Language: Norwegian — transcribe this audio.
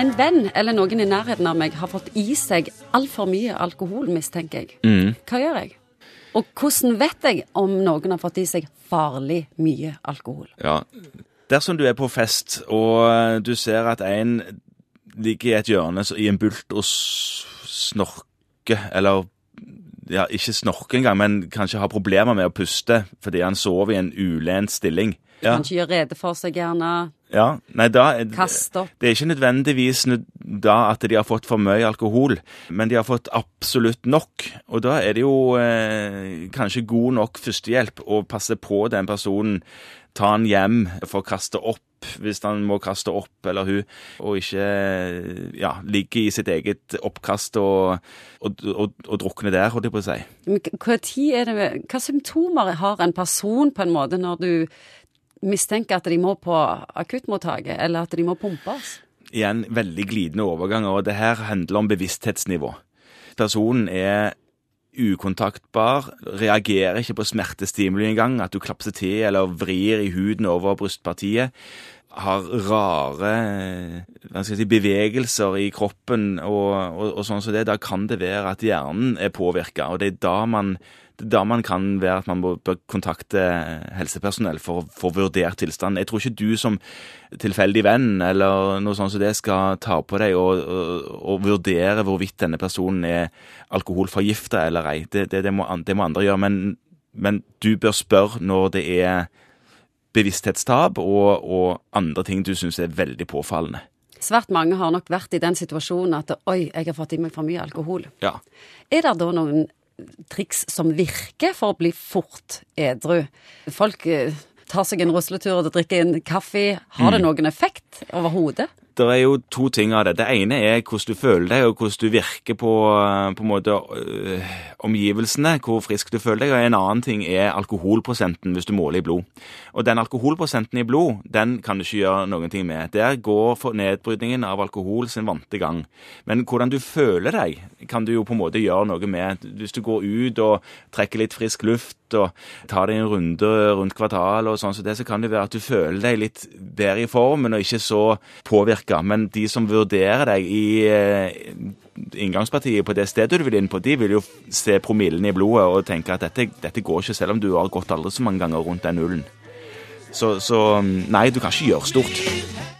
En venn eller noen i nærheten av meg har fått i seg altfor mye alkohol, mistenker jeg. Mm. Hva gjør jeg? Og hvordan vet jeg om noen har fått i seg farlig mye alkohol? Ja. Dersom du er på fest, og du ser at en ligger i et hjørne i en bult og snorker, eller ja, ikke snorker engang, men kanskje har problemer med å puste fordi han sover i en ulent stilling. Ja, Kanskje gjøre rede for seg, gjerne. Ja. Nei, da Kast opp. Det er ikke nødvendigvis da at de har fått for mye alkohol, men de har fått absolutt nok. Og da er det jo eh, kanskje god nok førstehjelp å passe på den personen, ta han hjem for å kaste opp hvis han må kaste opp, eller hun, og ikke ja, ligge i sitt eget oppkast og, og, og, og drukne der, holdt jeg på å si. Hva, tid er det, hva symptomer har en person på en måte når du mistenker at de må på akuttmottaket, eller at de må pumpes? igjen veldig glidende overganger, og det her handler om bevissthetsnivå. Personen er ukontaktbar, reagerer ikke på smertestimuli engang, at du klapser til eller vrir i huden over brystpartiet, har rare si, bevegelser i kroppen og, og, og sånn som det, da kan det være at hjernen er påvirka, og det er da man da man kan være at man bør kontakte helsepersonell for å få vurdert tilstanden. Jeg tror ikke du som tilfeldig venn eller noe sånt som det skal ta på deg og, og vurdere hvorvidt denne personen er alkoholforgifta eller ei. Det, det, det, må, det må andre gjøre. Men, men du bør spørre når det er bevissthetstap og, og andre ting du syns er veldig påfallende. Svært mange har nok vært i den situasjonen at oi, jeg har fått i meg for mye alkohol. Ja. Er det da noen triks som virker for å bli fort edru? Folk eh, tar seg en rusletur og drikker en kaffe. Har det noen effekt overhodet? Det er jo to ting av det. Det ene er hvordan du føler deg, og hvordan du virker på, på måte øh, omgivelsene, hvor frisk du føler deg. Og en annen ting er alkoholprosenten hvis du måler i blod. Og den alkoholprosenten i blod, den kan du ikke gjøre noen ting med. Der går nedbrytningen av alkohol sin vante gang. Men hvordan du føler deg, kan du jo på en måte gjøre noe med. Hvis du går ut og trekker litt frisk luft og tar deg en runde rundt kvartalet og sånn så det, så kan det være at du føler deg litt bedre i formen og ikke så påvirka. Men de som vurderer deg i eh, inngangspartiet på det stedet du vil inn på, de vil jo se promillen i blodet og tenke at dette, dette går ikke, selv om du har gått aldri så mange ganger rundt den nullen. Så, så nei, du kan ikke gjøre stort.